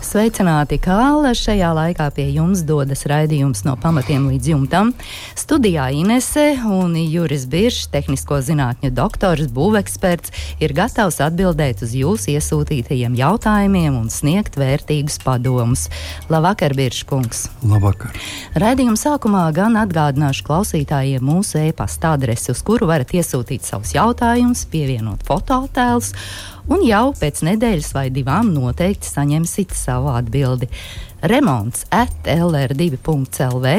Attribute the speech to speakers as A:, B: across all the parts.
A: Sveicināti, kā šajā laikā pie jums dodas raidījums no pamatiem līdz jumtam. Studijā Inese un Juris Biršs, tehnisko zinātņu doktors, būveksperts, ir gatavs atbildēt uz jūsu iesūtītajiem jautājumiem un sniegt vērtīgus padomus. Labvakar, Birškungs!
B: Labvakar!
A: Raidījuma sākumā gan atgādināšu klausītājiem mūsu e-pasta adresi, uz kuru varat iesūtīt savus jautājumus, pievienot fototēlus un jau pēc nedēļas vai divām noteikti saņemsit savu atbildi. Remonts at LR2.CLV.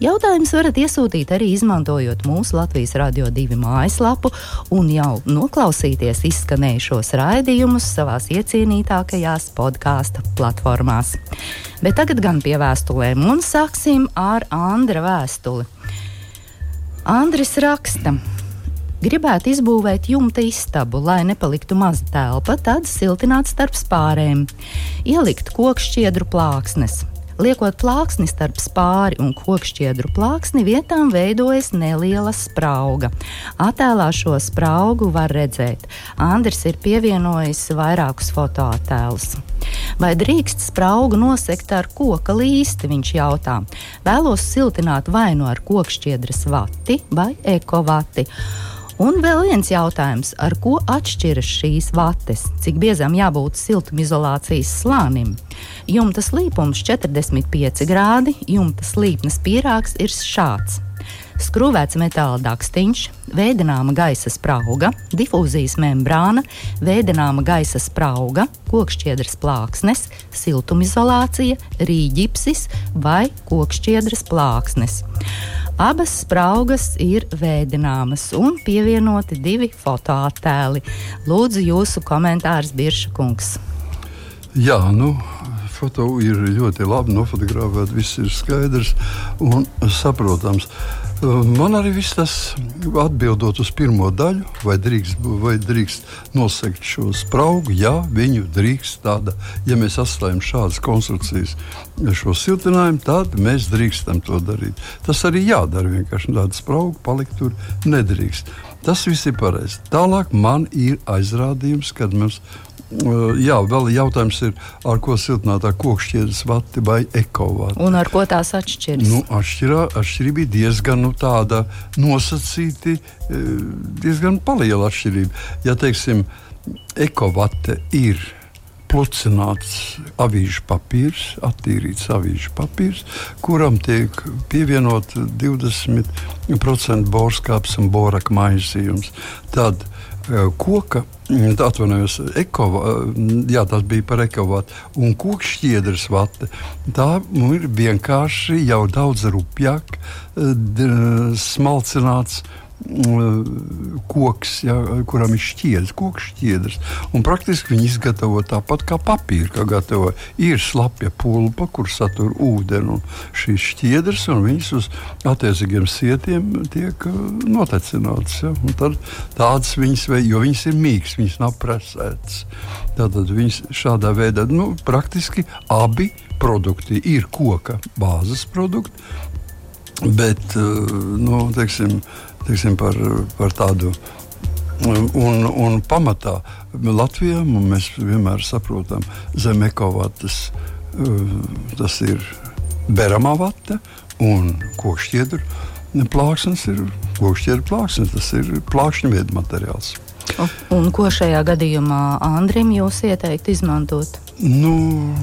A: Jautājums varat iesūtīt arī izmantojot mūsu Latvijas Rādio 2 mājaslapu un jau noklausīties izskanējušos raidījumus savās iecienītākajās podkāstu platformās. Bet tagad gan pie vēstulēm un sāksim ar Andra vēstuli. Andris raksta. Gribētu izbūvēt jumta istabu, lai nepaliktu maza telpa, tad siltināt starp spārēm, ielikt kokšķiedru plāksnes. Liekot plāksni starp spāri un kokšķiedru plāksni, vietām veidojas neliela sprauga. Attēlā šo spraugu var redzēt. Andris ir pievienojis vairākus fotoattēlus. Vai drīkst spraugu nosegt ar koka līsti? Viņš jautā. Vēlos siltināt vai nu ar kokšķiedras vati vai ekovati. Un vēl viens jautājums, ar ko atšķiras šīs vates, cik biezam jābūt siltumizolācijas slānim. Jumta slīpums 45 grādi, jumta slīpnes pīrāgs ir šāds. Skrūvēts metāla dakstiņš, veidināma gaisa sprauga, difūzijas membrāna, veidināma gaisa sprauga, kokšķiedras plāksnes, siltumizolācija, rīģipsis vai kokšķiedras plāksnes. Abas spraugas ir vēdināmas un pievienoti divi fotoattēli. Lūdzu, jūsu komentārs, Birša kungs.
B: Jā, nu, foto ir ļoti labi nofotografēta, viss ir skaidrs un saprotams. Man arī viss tas atbildot uz pirmo daļu, vai drīkst, vai drīkst nosegt šo spraugu. Jā, viņu drīkst tāda, ja mēs atstājam šādas konstrukcijas, šo siltinājumu, tad mēs drīkstam to darīt. Tas arī jādara. Vienkārši tāda sprauga palikt tur nedrīkst. Tas viss ir pareizi. Tālāk man ir aizrādījums, kad mums Jā, vēl jautājums ir, ar ko siltinātā kokšķiedes vati vai ekovati.
A: Un ar ko tās atšķiras?
B: Nu, atšķirā, atšķirība ir diezgan nu, tāda nosacīti, diezgan liela atšķirība. Ja teiksim, ekovate ir plucināts avīžu papīrs, attīrīts avīžu papīrs, kuram tiek pievienot 20% borskāps un boraka maizījums. Tad koka, atvainojos, ekova, jā, tas bija par ekovātu, un koku šķiedras vate. Tā nu, ir vienkārši jau daudz rupjāk smalcināts koks, ja, kuram ir šķiedrs, koks šķiedrs. Un praktiski viņi izgatavo tāpat kā papīru, kā gatavo. Ir slapja pulpa, kur satur ūdeni un šīs šķiedras, un viņas uz attiecīgiem sietiem tiek uh, notecinātas. Ja. Un tad tādas viņas, jo viņas ir mīkstas, viņas nav presētas. Tātad viņas šādā veidā, nu, praktiski abi produkti ir koka bāzes produkti, bet, uh, nu, teiksim, teiksim, par, par tādu. Un, un pamatā Latvijā mēs vienmēr saprotam, zem ekovātas tas ir beramā vata un kokšķiedra plāksnes ir kokšķiedra plāksnes, tas ir plākšņu veidu materiāls.
A: Un ko šajā gadījumā Andrim jūs ieteikt izmantot?
B: Nu,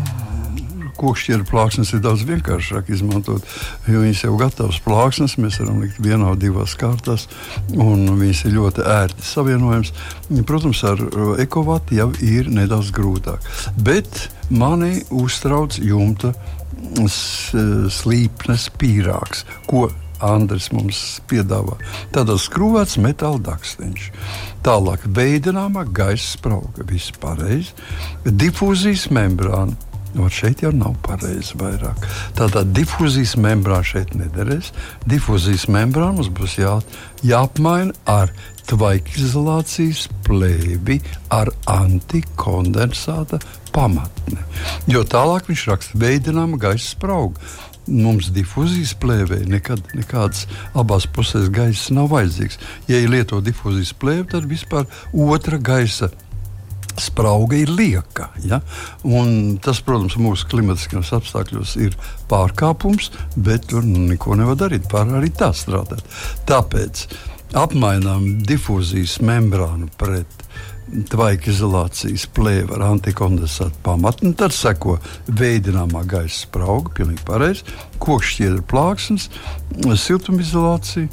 B: kokšķieru plāksnes ir daudz vienkāršāk izmantot, jo viņas jau gatavas plāksnes, mēs varam likt vienā divās kārtās, un viņas ir ļoti ērti savienojams. Protams, ar ekovātu jau ir nedaudz grūtāk, bet mani uztrauc jumta slīpnes pīrāgs, ko Andris mums piedāvā. Tādā skrūvēts metāla dakstiņš. Tālāk veidināmā gaisa sprauga, viss pareizi. Difūzijas membrāna Nu, šeit jau nav pareizi vairāk. Tātad difūzijas membrāna šeit nederēs. Difūzijas membrāna mums būs jā, jāapmaina ar tvaikizolācijas plēvi ar antikondensāta pamatni. Jo tālāk viņš raksta veidināma gaisa sprauga. Mums difūzijas plēvē nekad nekādas abās pusēs gaisa nav vajadzīgs. Ja ir lieto difūzijas plēve, tad vispār otra gaisa sprauga ir lieka. Ja? Un tas, protams, mūsu klimatiskajos apstākļos ir pārkāpums, bet tur nu, neko nevar darīt. Pār arī tā strādāt. Tāpēc apmainām difūzijas membrānu pret tvaika izolācijas plēve ar antikondensātu pamatni. Tad seko veidināmā gaisa sprauga, pilnīgi pareizi, kokšķiedra plāksnes, siltumizolācija.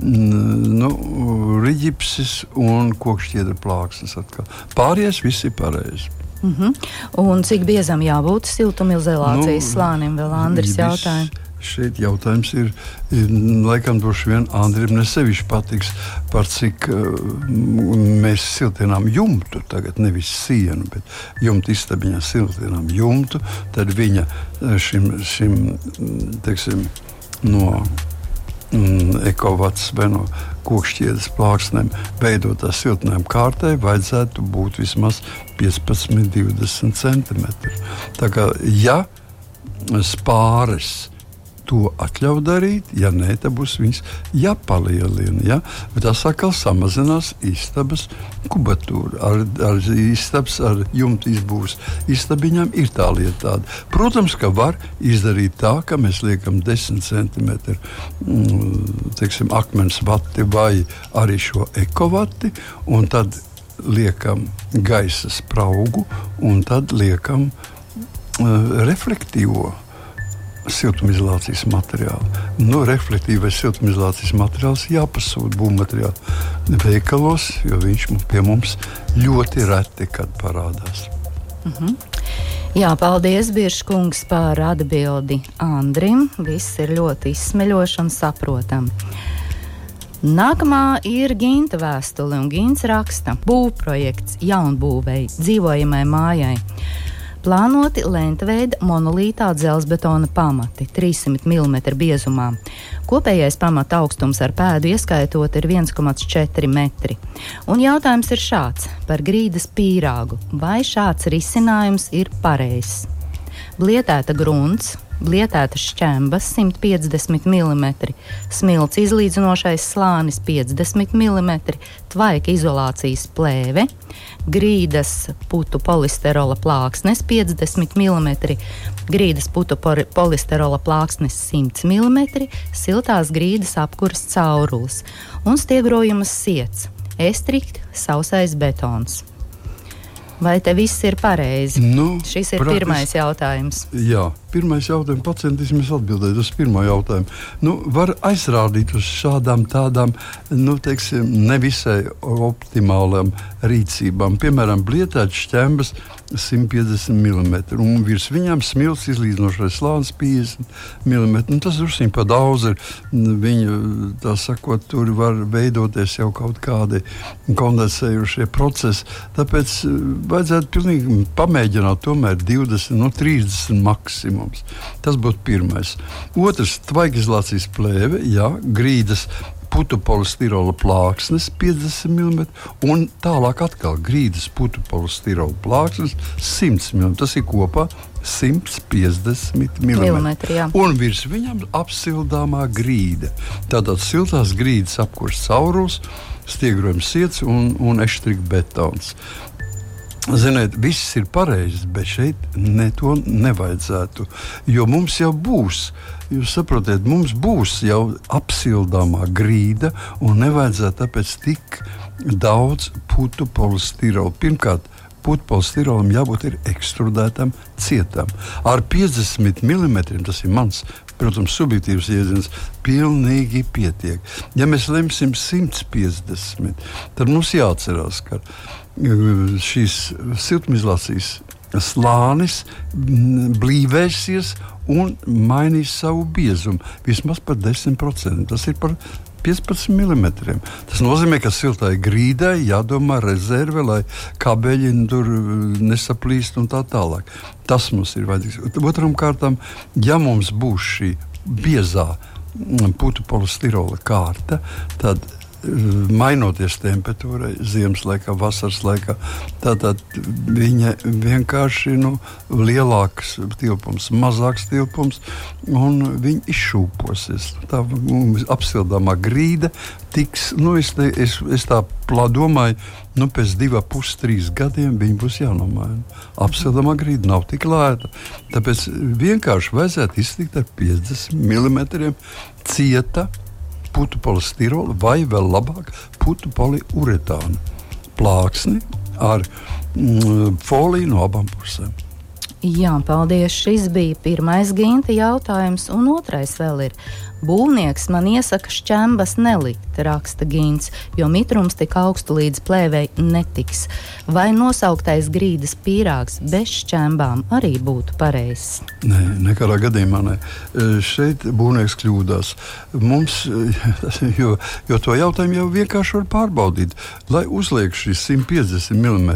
B: Nu, Rīģipsis un kokšķiedra plāksnes. Atkal. Pārējais viss ir pareizi.
A: Mm -hmm. Un cik biezam jābūt siltumizolācijas nu, slānim, vēl Andris jautāja?
B: šeit jautājums ir, ir laikam, droši vien Andriem nesevišķi patiks, par cik uh, mēs siltinām jumtu, tagad nevis sienu, bet jumtu istabiņā siltinām jumtu, tad viņa uh, šim, šim teiksim, no ekovats vai no kokšķiedes plāksnēm veidotā siltinājuma kārtai vajadzētu būt vismaz 15, 20 cm. Tā kā ja spāres to atļauj darīt, ja nē, tad būs viņas jāpalielina. Ja? Bet tas atkal samazinās istabas kubatūru. Ar, ar istabas, ar jumtu izbūves istabiņām ir tā lieta tāda. Protams, ka var izdarīt tā, ka mēs liekam 10 cm mm, teiksim, akmens vati vai arī šo ekovati, un tad liekam gaisa spraugu, un tad liekam uh, reflektīvo siltumizolācijas materiālu. Nu, reflektīvais siltumizolācijas materiāls jāpasūta būvmateriālu veikalos, jo viņš pie mums ļoti reti parādās.
A: Mm -hmm. Jā, paldies, Biržkungs, par atbildi Andrim. Viss ir ļoti izsmeļoši un saprotami. Nākamā ir Ginta vēstule, un Gints raksta būvprojekts jaunbūvēi dzīvojamai mājai. Plānoti lentveida monolītā dzelzbetona pamati 300 mm biezumā. Kopējais pamata augstums ar pēdu ieskaitot ir 1,4 metri. Un jautājums ir šāds par grīdas pīrāgu. Vai šāds risinājums ir pareizs? Blietēta grunts, lietētas šķembas 150 mm, smilts izlīdzinošais slānis 50 mm, tvaika izolācijas plēve, grīdas putu polisterola plāksnes 50 mm, grīdas putu polisterola plāksnes 100 mm, siltās grīdas apkurs caurulis un stiegrojumas siets, estrikt, sausais betons. Vai te viss ir pareizi?
B: Nu,
A: Šis ir praktis... pirmais jautājums.
B: Jā, pirmais jautājums. Pacentīsimies atbildēt uz pirmo jautājumu. Nu, var aizrādīt uz šādām tādām nu, teiksim, nevisai optimālām rīcībām. Piemēram, blietēt šķembas 150 mm, un virs viņām smilts izlīdzinošais slānis 50 mm. Nu, tas druskuļi pa daudz ir. Viņa, tā sakot, tur var veidoties jau kaut kādi kondensējušie procesi. Tāpēc eh, vajadzētu pilnīgi pamēģināt tomēr 20, no 30 maksimums. Tas būtu pirmais. Otrs - tvaigizolācijas plēve, jā, grīdas putu polistirola plāksnes 50 mm, un tālāk atkal grīdas putu polistirola plāksnes 100 mm. Tas ir kopā 150 mm. Un virs viņam apsildāmā grīda. Tātad siltās grīdas apkurss caurus, stiegrojums sirds un, un eštrika betons. Ziniet, viss ir pareizi, bet šeit ne to nevajadzētu. Jo mums jau būs, jūs saprotat, mums būs jau apsildāmā grīda, un nevajadzētu tāpēc tik daudz putu polistirola. Pirmkārt, putekļiem jābūt ekstrudētam, cietam. Ar 50 mm tas ir mans, protams, subjektīvs jēdziens. Pilnīgi pietiek. Ja mēs lemsim 150, tad mums jāatcerās, ka šīs siltumizolācijas slānis blīvēsies un mainīs savu biezumu vismaz par 10%. Tas ir par 15 mm. Tas nozīmē, ka siltai grīdai jādomā rezerve, lai kabeļi tur nesaplīst un tā tālāk. Tas mums ir vajadzīgs. Otram kārtam, ja mums būs šī biezā putu polistirola kārta, tad mainoties temperatūrai, ziemas laikā, vasaras laikā. Tātad viņa vienkārši nu, lielāks tilpums, mazāks tilpums, un viņi izšūposies. Tā apsildāmā grīda tiks, nu, es, te, es, es tā domāju, nu, pēc diviem, pus trīs gadiem viņa būs jānomaina. Apsildāmā grīda nav tik lēta. Tāpēc vienkārši vajadzētu iztikt ar 50 mm cieta putu polistirolu vai vēl labāk putu poliuretānu plāksni ar mm, foliju no abām pusēm.
A: Jā, paldies. Šis bija pirmais ginta jautājums, un otrais vēl ir. Būvnieks man iesaka šķembas nelikt, raksta Gīns, jo mitrums tik augstu līdz plēvei netiks. Vai nosauktais grīdas pīrāgs bez šķembām arī būtu pareizs?
B: Nē, nekādā gadījumā ne. Šeit būvnieks kļūdās. Mums, e, jo, jo to jautājumu jau vienkārši var pārbaudīt. Lai uzliek šis 150 mm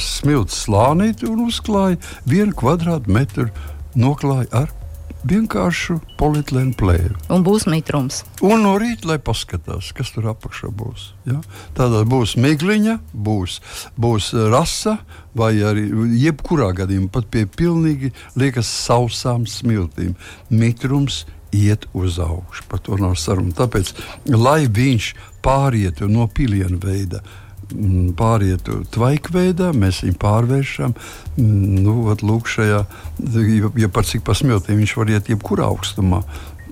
B: smilts slānīti un uzklāja vienu kvadrātmetru noklāja ar vienkāršu polietilēnu plēvi.
A: Un būs mitrums.
B: Un no rīta, lai paskatās, kas tur apakšā būs. Ja? Tādā būs migliņa, būs, būs rasa, vai arī jebkurā gadījumā pat pie pilnīgi liekas sausām smiltīm. Mitrums iet uz augšu. Par to nav saruna. Tāpēc, lai viņš pārietu no piliena veida Mm, pārietu tvaikveidā, mēs viņu pārvēršam. Mm, nu, vat, lūk, šajā, ja, ja par cik pasmiltīm viņš var iet jebkurā augstumā.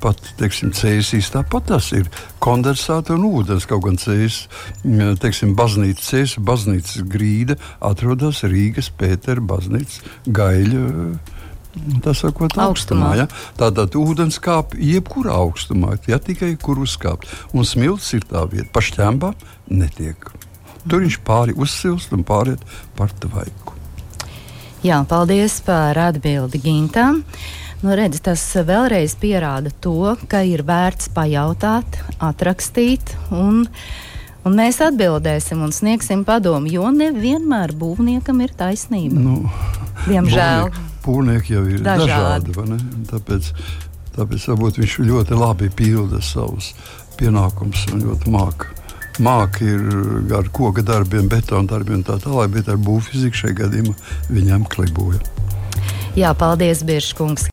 B: Pat cēsīs tāpat tas ir kondensāta un ūdens. Kaut gan cēsīs, mm, teiksim, baznīca, cēsīs, baznīcas grīda atrodas Rīgas Pētera baznīcas gaļa. Tā sakot, augstumā. augstumā ja? Tātad ūdens kāp jebkurā augstumā, ja tikai kur uzkāpt. Un smilts ir tā vieta, pašķēmbā netiek. Tur viņš pāri uzsilst un pāriet par tvaiku.
A: Jā, paldies par atbildi Gintam. Nu, redz, tas vēlreiz pierāda to, ka ir vērts pajautāt, atrakstīt, un, un mēs atbildēsim un sniegsim padomu, jo nevienmēr būvniekam ir taisnība. Nu, Diemžēl.
B: Būvnieki jau ir dažādi. dažādi tāpēc, tāpēc varbūt viņš ļoti labi pilda savus pienākumus un ļoti mākslinieks māki ir ar koka darbiem, betona darbiem un tā tālāk, bet ar būvfiziku šajā gadījumā viņam kliboja.
A: Jā, paldies, Biržkungs!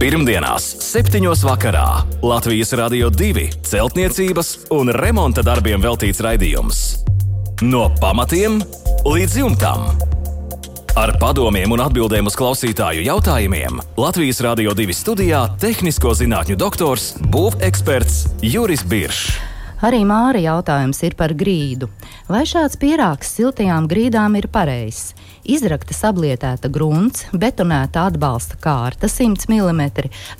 C: Pirmdienās, 7. vakarā Latvijas Rādio 2 celtniecības un remonta darbiem veltīts raidījums. No pamatiem līdz jumtam. Ar padomiem un atbildēm uz klausītāju jautājumiem Latvijas Rādio 2 studijā - tehnisko zinātņu doktors, būveksperts Juris Biršs.
A: Arī Māra jautājums ir par grīdu. Vai šāds pierāks siltajām grīdām ir pareizs? Izrakta sablietēta grunts, betonēta atbalsta kārta 100 mm,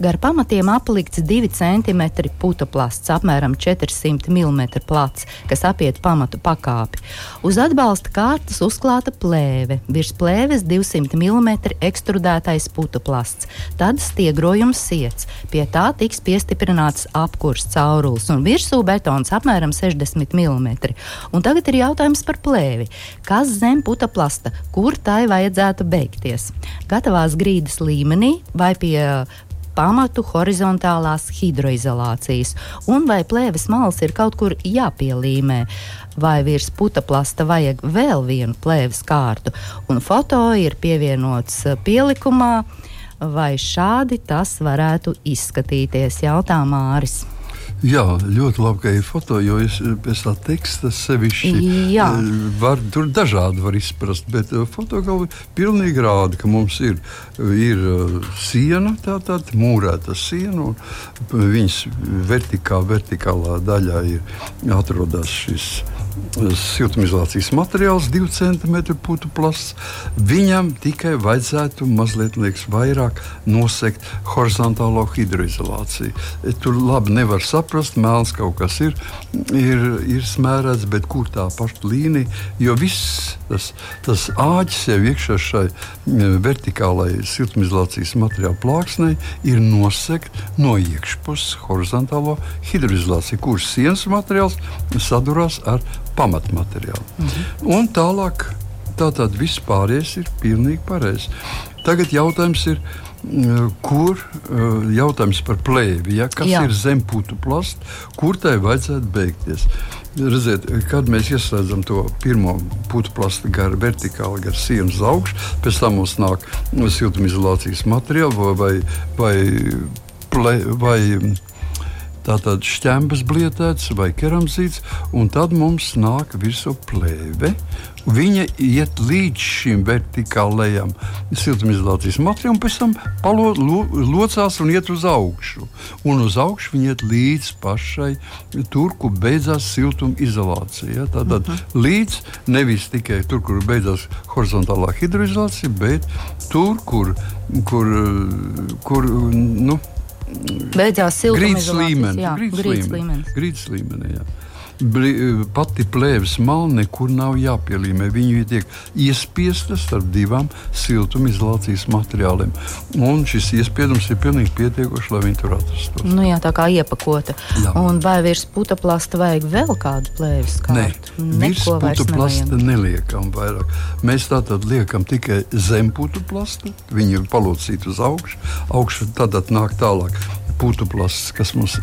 A: gar pamatiem aplikts 2 cm putuplasts, apmēram 400 mm plats, kas apiet pamatu pakāpi. Uz atbalsta kārtas uzklāta plēve, virs plēves 200 mm ekstrudētais putuplasts, tad stiegrojums siets, pie tā tiks piestiprināts apkurs caurulis un virsū betons apmēram 60 mm. Un tagad ir jautājums par plēvi. Kas zem putuplasta, kur kur tai vajadzētu beigties. Gatavās grīdas līmenī vai pie pamatu horizontālās hidroizolācijas, un vai plēves malas ir kaut kur jāpielīmē, vai virs putekļa vajag vēl vienu plēves kārtu, un foto ir pievienots pielikumā, vai šādi tas varētu izskatīties, jautā Māris.
B: Jā, ļoti labi, ka ir foto, jo es pēc tā teksta sevišķi. Eh, var, tur dažādi var izprast, bet eh, fotografi pilnīgi rāda, ka mums ir, ir eh, siena, tā tad mūrēta siena, un viņas vertikā, vertikālā daļā ir atrodas šis siltumizolācijas materiāls, 2 cm putu plasts. Viņam tikai vajadzētu mazliet liekas, vairāk nosegt horizontālo hidroizolāciju. Tur labi nevar saprast, mēls kaut kas ir, ir, ir smērēts, bet kur tā paša līnija, jo viss tas, tas āķis jau iekšā šai vertikālajai siltumizolācijas materiāla plāksnei ir nosegt no iekšpuses horizontālo hidroizolāciju, kuras sienas materiāls sadurās ar pamatmateriālu. Mhm. Un tālāk tātad viss pārējais ir pilnīgi pareizi. Tagad jautājums ir. Mm, kur uh, jautājums par plēvi, ja, kas Jā. ir zem putu plasta, kur tai vajadzētu beigties? Redziet, kad mēs ieslēdzam to pirmo putu plastu garu vertikāli, gar sienas augšu, pēc tam mums nāk siltumizolācijas materiāli vai, vai, vai, vai tātad šķembas blietēts vai keramzīts, un tad mums nāk virsū plēve. Viņa iet līdz šim vertikālajam siltumizolācijas materiālam, pēc tam palo, lo, locās un iet uz augšu. Un uz augšu viņa iet līdz pašai tur, kur beidzās siltumizolācija. Tātad uh mhm. -huh. līdz nevis tikai tur, kur beidzās horizontālā hidroizolācija, bet tur, kur, kur, kur nu,
A: Beidzās
B: siltumizolācijas.
A: Līmenis.
B: Jā, grīdas līmenis. Grīdas līmenī jā pati plēves mala nekur nav jāpielīmē. Viņa tiek iespiesta starp divām siltumizolācijas materiāliem. Un šis iespiedums ir pilnīgi pietiekošs, lai viņi tur atrastos.
A: Nu jā, tā kā iepakota. Jā. Un vai virs plasta vajag vēl kādu plēves kārtu?
B: Nē, virs plasta neliekam vairāk. Mēs tātad liekam tikai zem puta plasta, viņu palocīt uz augšu, augšu tad nāk tālāk plasts, kas mums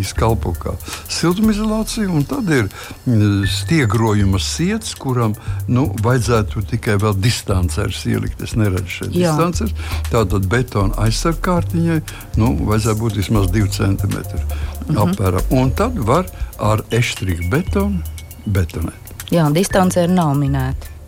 B: izkalpo kā siltumizolācija. Tad ir stiegrojuma sirds, kuram nu, vajadzētu tikai vēl distancēs ielikt. Es neredzu šeit distancēs. Tātad betona aizsargkārtiņai nu, vajadzētu būt vismaz 2 cm mhm. apmēram. Un tad var ar eštrīku betonu betonēt.
A: Jā, distancē nav minēta.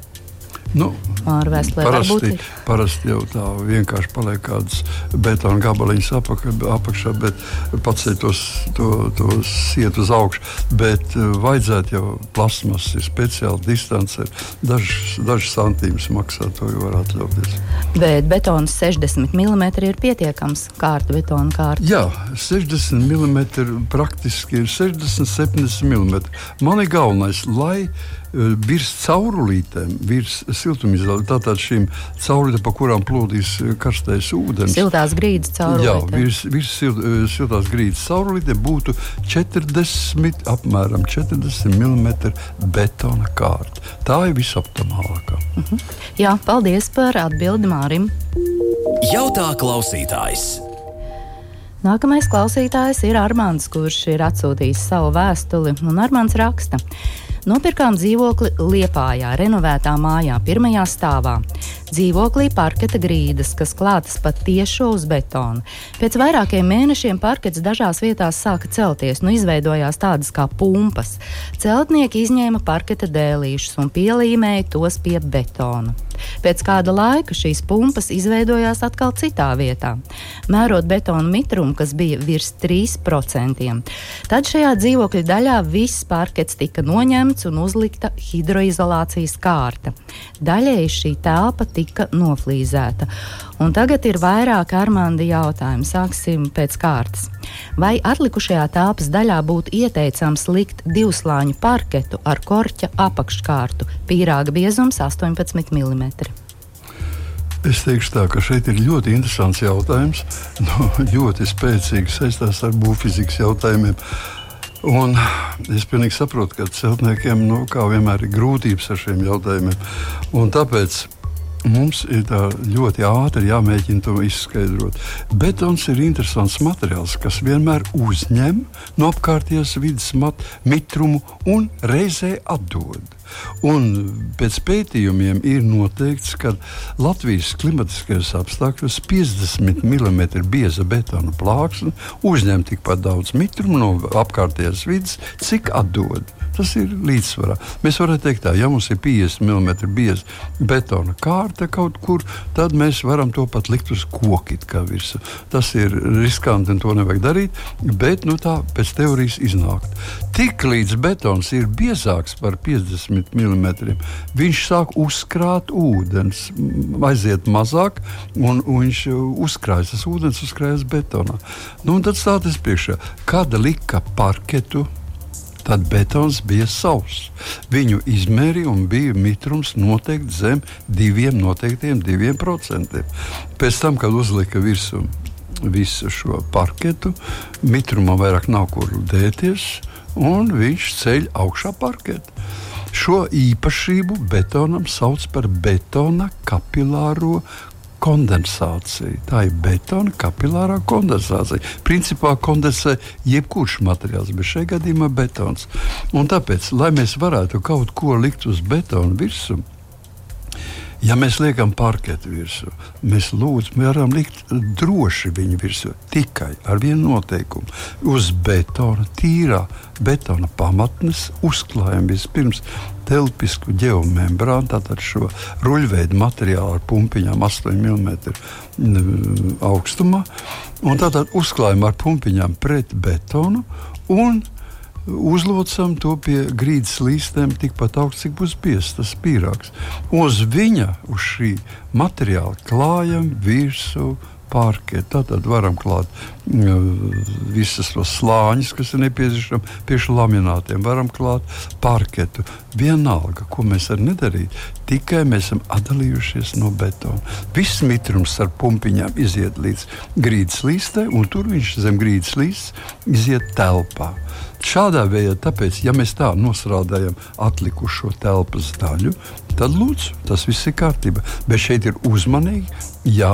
B: Nu,
A: ārvēsturē.
B: Parasti, parasti jau tā vienkārši paliek kādas betona gabaliņas apakš, apakšā, bet pacēl tos, to, tos iet uz augšu. Bet uh, vajadzētu jau plasmas, ir speciāli distance, dažs, dažs santīmus maksā, to jau var atļauties.
A: Bet betons 60 mm ir pietiekams kārta, betona kārta.
B: Jā, 60 mm praktiski ir 60, 70 mm. Man ir galvenais, lai Eh, virs caurulītēm, virs siltumizolācijas, tātad šīm caurulītēm, pa kurām plūdīs eh, karstais ūdens.
A: Siltās grīdas caurulītēm. Jā,
B: virs, virs sil, eh, siltās grīdas caurulītēm būtu 40, apmēram 40 mm betona kārta. Tā ir visoptimālākā. Uh
A: mhm. -huh. Jā, paldies par atbildi Mārim.
C: Jautā klausītājs.
A: Nākamais klausītājs ir Armāns, kurš ir atsūtījis savu vēstuli, un Armāns raksta. Nopirkām dzīvokli Liepājā, renovētā mājā, pirmajā stāvā. Dzīvoklī parketa grīdas, kas klātas pat tieši uz betona. Pēc vairākiem mēnešiem parkets dažās vietās sāka celties, nu izveidojās tādas kā pumpas. Celtnieki izņēma parketa dēlīšus un pielīmēja tos pie betona. Pēc kāda laika šīs pumpas izveidojās atkal citā vietā, mērot betona mitrumu, kas bija virs 3%. Tad šajā dzīvokļa daļā viss parkets tika noņemts un uzlikta hidroizolācijas kārta. Daļēji šī telpa tika tika noflīzēta. Un tagad ir vairāk armāndi jautājumi. Sāksim pēc kārtas. Vai atlikušajā telpas daļā būtu ieteicams likt divslāņu parketu ar korķa apakškārtu, pīrāga biezums 18 mm?
B: Es teikšu, tā, ka šeit ir ļoti interesants jautājums. Nu, ļoti spēcīgi saistās ar būvfizikas jautājumiem. Un es pilnīgi saprotu, ka celtniekiem nu, vienmēr ir grūtības ar šiem jautājumiem. Un tāpēc Mums ir ļoti ātri jāmēģina to izskaidrot. Betons ir interesants materiāls, kas vienmēr uzņem no apkārtējās vidas mitrumu un reizē atdod. Un pēc pētījumiem ir noteikts, ka Latvijas klimatiskajos apstākļos 50 mm bieza betona plāksne uzņem tikpat daudz mitrumu no apkārtējās vidas, cik atdod. Tas ir līdzsvarā. Mēs varētu teikt, tā, ja mums ir 50 mm bieza betona kārta kaut kur, tad mēs varam to pat likt uz koka. Tas ir riskanti un to nevajag darīt, bet nu, tā pēc teorijas iznāk. Tik līdz betons ir biezāks par 50 mm, viņš sāk uzkrāt ūdens, aiziet mazāk, un, un viņš uzkrājas. Tas ūdens uzkrājas betonā. Nu, tad stāties priekšā, kāda lika parketu tad betons bija sauss. Viņu izmērīja un bija mitrums noteikti zem diviem noteiktiem diviem procentiem. Pēc tam, kad uzlika virsmu visu šo parketu, mitrumam vairs nav kur dēties, un viņš ceļ augšā parketu. Šo īpašību betonam sauc par betona kapilāro kondensācija. Tā ir betona kapilārā kondensācija. Principā kondensē jebkurš materiāls, bet šajā gadījumā betons. Un tāpēc, lai mēs varētu kaut ko likt uz betona virsmu, Ja mēs liekam parketu virsū, mēs lūdzu, varam likt droši viņu virsū tikai ar vienu noteikumu. Uz betona, tīrā betona pamatnes uzklājam vispirms telpisku geomembrānu, tātad šo ruļveidu materiālu ar pumpiņām 8 mm augstumā. Tātad uzklājam ar pumpiņām pret betonu un uzlocam to pie grīdas līstiem tikpat augsts, cik būs biezs tas pīrāgs. Uz viņa, uz šī materiāla klājam virsmu parketu. Tātad varam klāt uh, visas tos slāņus, kas ir nepieciešami pie šiem laminātiem. Varam klāt parketu. Vienalga, ko mēs arī nedarītu, tikai mēs esam atdalījušies no betona. Viss mitrums ar pumpiņām iziet līdz grīdas līstē, un tur viņš zem grīdas līstes iziet telpā. Šādā veidā, tāpēc, ja mēs tā nosrādājam atlikušo telpas daļu, tad lūdzu, tas viss ir kārtībā. Bet šeit ir uzmanīgi jā,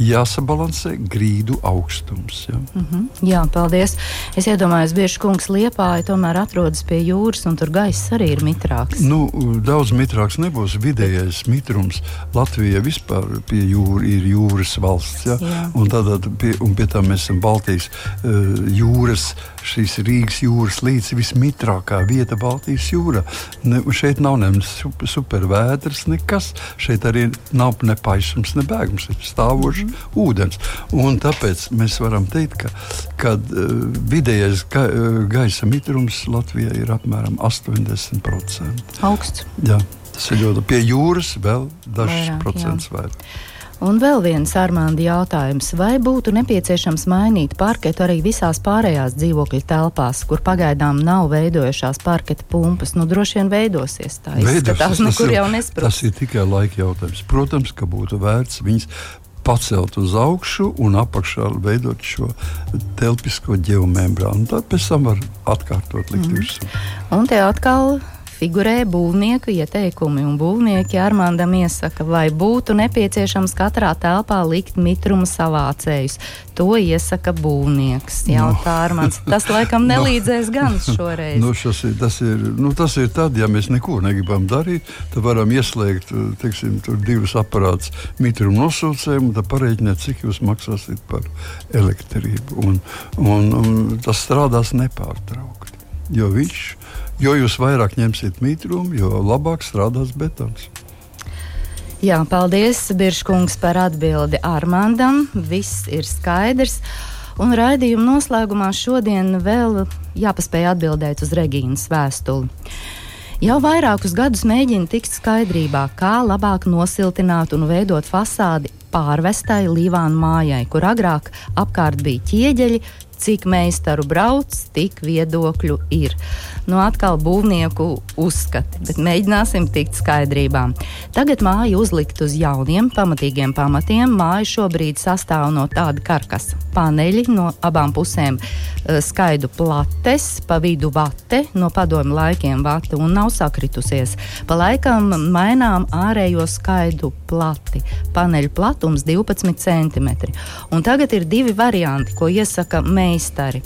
B: jāsabalansē grīdu augstums. Ja?
A: Mm -hmm. Jā, paldies. Es iedomājos, bieži kungs liepāja tomēr atrodas pie jūras, un tur gaiss arī ir mitrāks.
B: Nu, daudz mitrāks nebūs. Vidējais mitrums Latvijā vispār pie jūra ir jūras valsts. Ja? Jā. Un, tātad, pie, un pie tā mēs esam Baltijas uh, jūras, šīs Rīgas jūras līdz vismitrākā vieta Baltijas jūrā. Ne, šeit nav ne super, supervētras, nekas. Šeit arī nav ne paisums, ne bēgums ir stāvošs mm -hmm. ūdens. Un tāpēc mēs varam teikt, ka kad, uh, vidējais ga, uh, gaisa mitrums Latvijā ir apmēram 80%.
A: Augsts.
B: Jā, tas ir ļoti pie jūras vēl dažs procents vairāk.
A: Un vēl viens Armānda jautājums. Vai būtu nepieciešams mainīt parketu arī visās pārējās dzīvokļu telpās, kur pagaidām nav veidojušās parketa pumpas? Nu, droši vien veidosies tā. Izskatās, nekur jau nesprāst.
B: Tas ir tikai laika jautājums. Protams, ka būtu vērts viņas pacelt uz augšu un apakšā veidot šo telpisko geomembrānu. Tad pēc tam var atkārtot likt mm. virsū.
A: Un te atkal figurē būvnieka ieteikumi, un būvnieki Armandam iesaka, vai būtu nepieciešams katrā telpā likt mitruma savācējus. To iesaka būvnieks. Jautā no. Armands. Tas laikam nelīdzēs no. gan šoreiz.
B: Nu, ir, tas, ir, nu, tas ir tad, ja mēs neko negribam darīt, tad varam ieslēgt teiksim, divus aparātus mitruma nosūcējumu, tad pareiķināt, cik jūs maksāsiet par elektrību. Un, un, un tas strādās nepārtraukti. Jo viņš Jo jūs vairāk ņemsiet mitrumu, jo labāk strādās betons.
A: Jā, paldies, Biržkungs, par atbildi Armandam. Viss ir skaidrs. Un raidījuma noslēgumā šodien vēl jāpaspēj atbildēt uz Regīnas vēstuli. Jau vairākus gadus mēģina tikt skaidrībā, kā labāk nosiltināt un veidot fasādi pārvestai Līvānu mājai, kur agrāk apkārt bija ķieģeļi, cik meistaru brauc, tik viedokļu ir. Nu, atkal būvnieku uzskati, bet mēģināsim tikt skaidrībā. Tagad māja uzlikt uz jauniem, pamatīgiem pamatiem. Māja šobrīd sastāv no tāda karkasa paneļi no abām pusēm, eh, skaidu plates, pa vidu vate, no padomu laikiem vate un nav sakritusies. Pa laikam mainām ārējo skaidu plati. Paneļu platums 12 cm. Un tagad ir divi varianti, ko iesaka mēģinājumi meistari.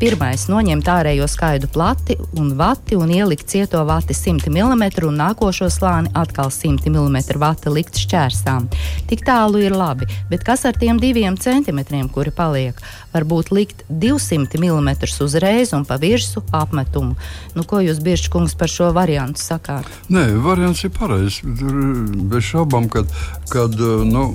A: Pirmais - noņemt ārējo skaidu plati un vati un ielikt cieto vati 100 mm un nākošo slāni atkal 100 mm vati likt šķērsām. Tik tālu ir labi, bet kas ar tiem diviem centimetriem, kuri paliek? Varbūt likt 200 mm uzreiz un pa virsmu apmetumu. Nu, ko jūs, Biržkungs, par šo variantu sakāt?
B: Nē, variants ir pareizs. Bez šaubām, kad, kad nu,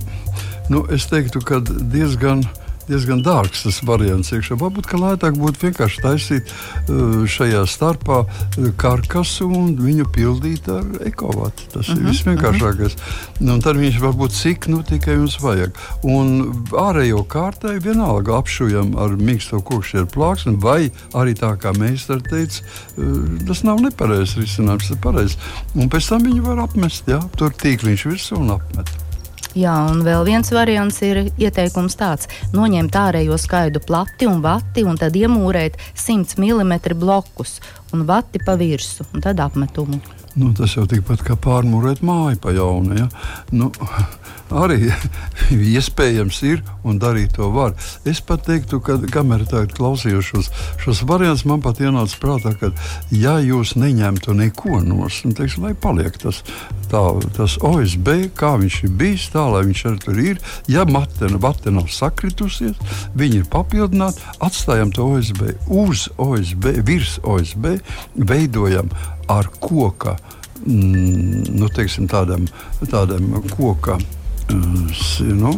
B: nu, es teiktu, ka diezgan diezgan dārgs tas variants. Iekšā. Varbūt lētāk būtu vienkārši taisīt uh, šajā starpā uh, karkasu un viņu pildīt ar ekovatu. Tas uh -huh, ir mhm, visvienkāršākais. Uh -huh. Un tad viņš var būt cik nu tikai jums vajag. Un ārējo kārtai vienalga apšujam ar mīksto kokšķieru plāksni, vai arī tā kā meistars teica, uh, tas nav nepareizs risinājums, tas ir pareizs. Un pēc tam viņu var apmest, jā, tur tīkliņš virsū un apmet.
A: Jā, un vēl viens variants ir ieteikums tāds - noņemt ārējo skaidu plati un vati, un tad iemūrēt 100 mm blokus un vati pa virsmu, un tad apmetumu.
B: Nu, tas jau tikpat kā pārmūrēt māju pa jaunu. Ja? Nu, arī iespējams ir un darīt to var. Es pat teiktu, ka kamēr klausījos šos, variantus, man pat ienāca prātā, ka ja jūs neņemtu neko nos, nu, teiksim, lai paliek tas, tā, tas OSB, kā viņš ir bijis, tā lai viņš arī tur ir. Ja matena, matena nav sakritusies, viņi ir papildināti, atstājam to OSB uz OSB, virs OSB, veidojam ar koka, mm, nu, teiksim, tādam, tādam koka nu,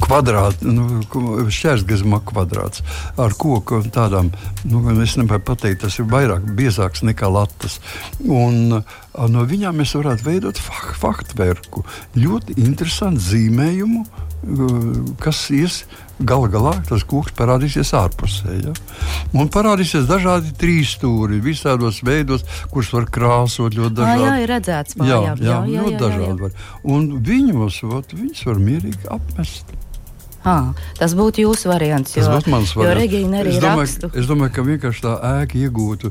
B: kvadrāts, nu, šķērsgazma kvadrāts ar koku tādām, nu, es nevaru pateikt, tas ir vairāk biezāks nekā latas. Un no viņām mēs varētu veidot faktverku, ļoti interesantu zīmējumu, kas ies Galu galā tas koks parādīsies ārpusē. Ja? Un parādīsies dažādi trīs stūri, visādos veidos, kurus var krāsot ļoti dažādi.
A: Jā, jā ir redzēts, mājām. jā, jā, jā, jā,
B: ļoti dažādi. Var. Un viņos, ot, viņus var mierīgi apmest.
A: À, tas būtu jūsu variants.
B: Tas jo, būtu mans variants. Es domāju,
A: rakstu.
B: Es domāju, ka vienkārši tā ēka iegūtu,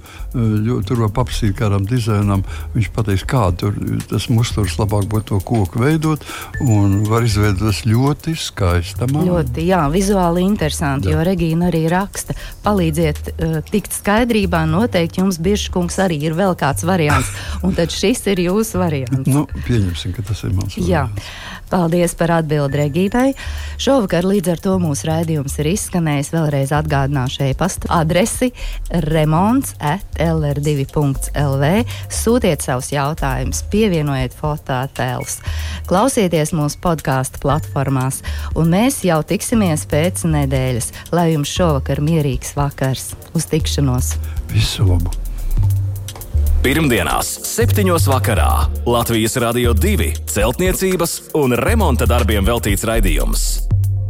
B: jo, tur var paprasīt kādam dizainam. Viņš pateiks, kādu tas musturs labāk būtu to koku veidot, un var izveidot tas ļoti skaisti.
A: Ļoti, jā, vizuāli interesanti, jā. jo Regīna arī raksta. Palīdziet uh, tikt skaidrībā, noteikti jums Biržkungs arī ir vēl kāds variants, un tad šis ir jūsu variants.
B: Nu, pieņemsim, ka tas ir mans variants. Jā.
A: Paldies par atbildi Regītai. Šovakar līdz ar to mūsu raidījums ir izskanējis. Vēlreiz atgādināšu e-pasta adresi remonds atlr2.lv. Sūtiet savus jautājumus, pievienojiet fototēlus, klausieties mūsu podkāstu platformās, un mēs jau tiksimies pēc nedēļas. Lai jums šovakar mierīgs vakars! Uz tikšanos!
B: Visu labu!
C: Pirmdienās, 7. vakarā Latvijas Rādio 2 celtniecības un remonta darbiem veltīts raidījums.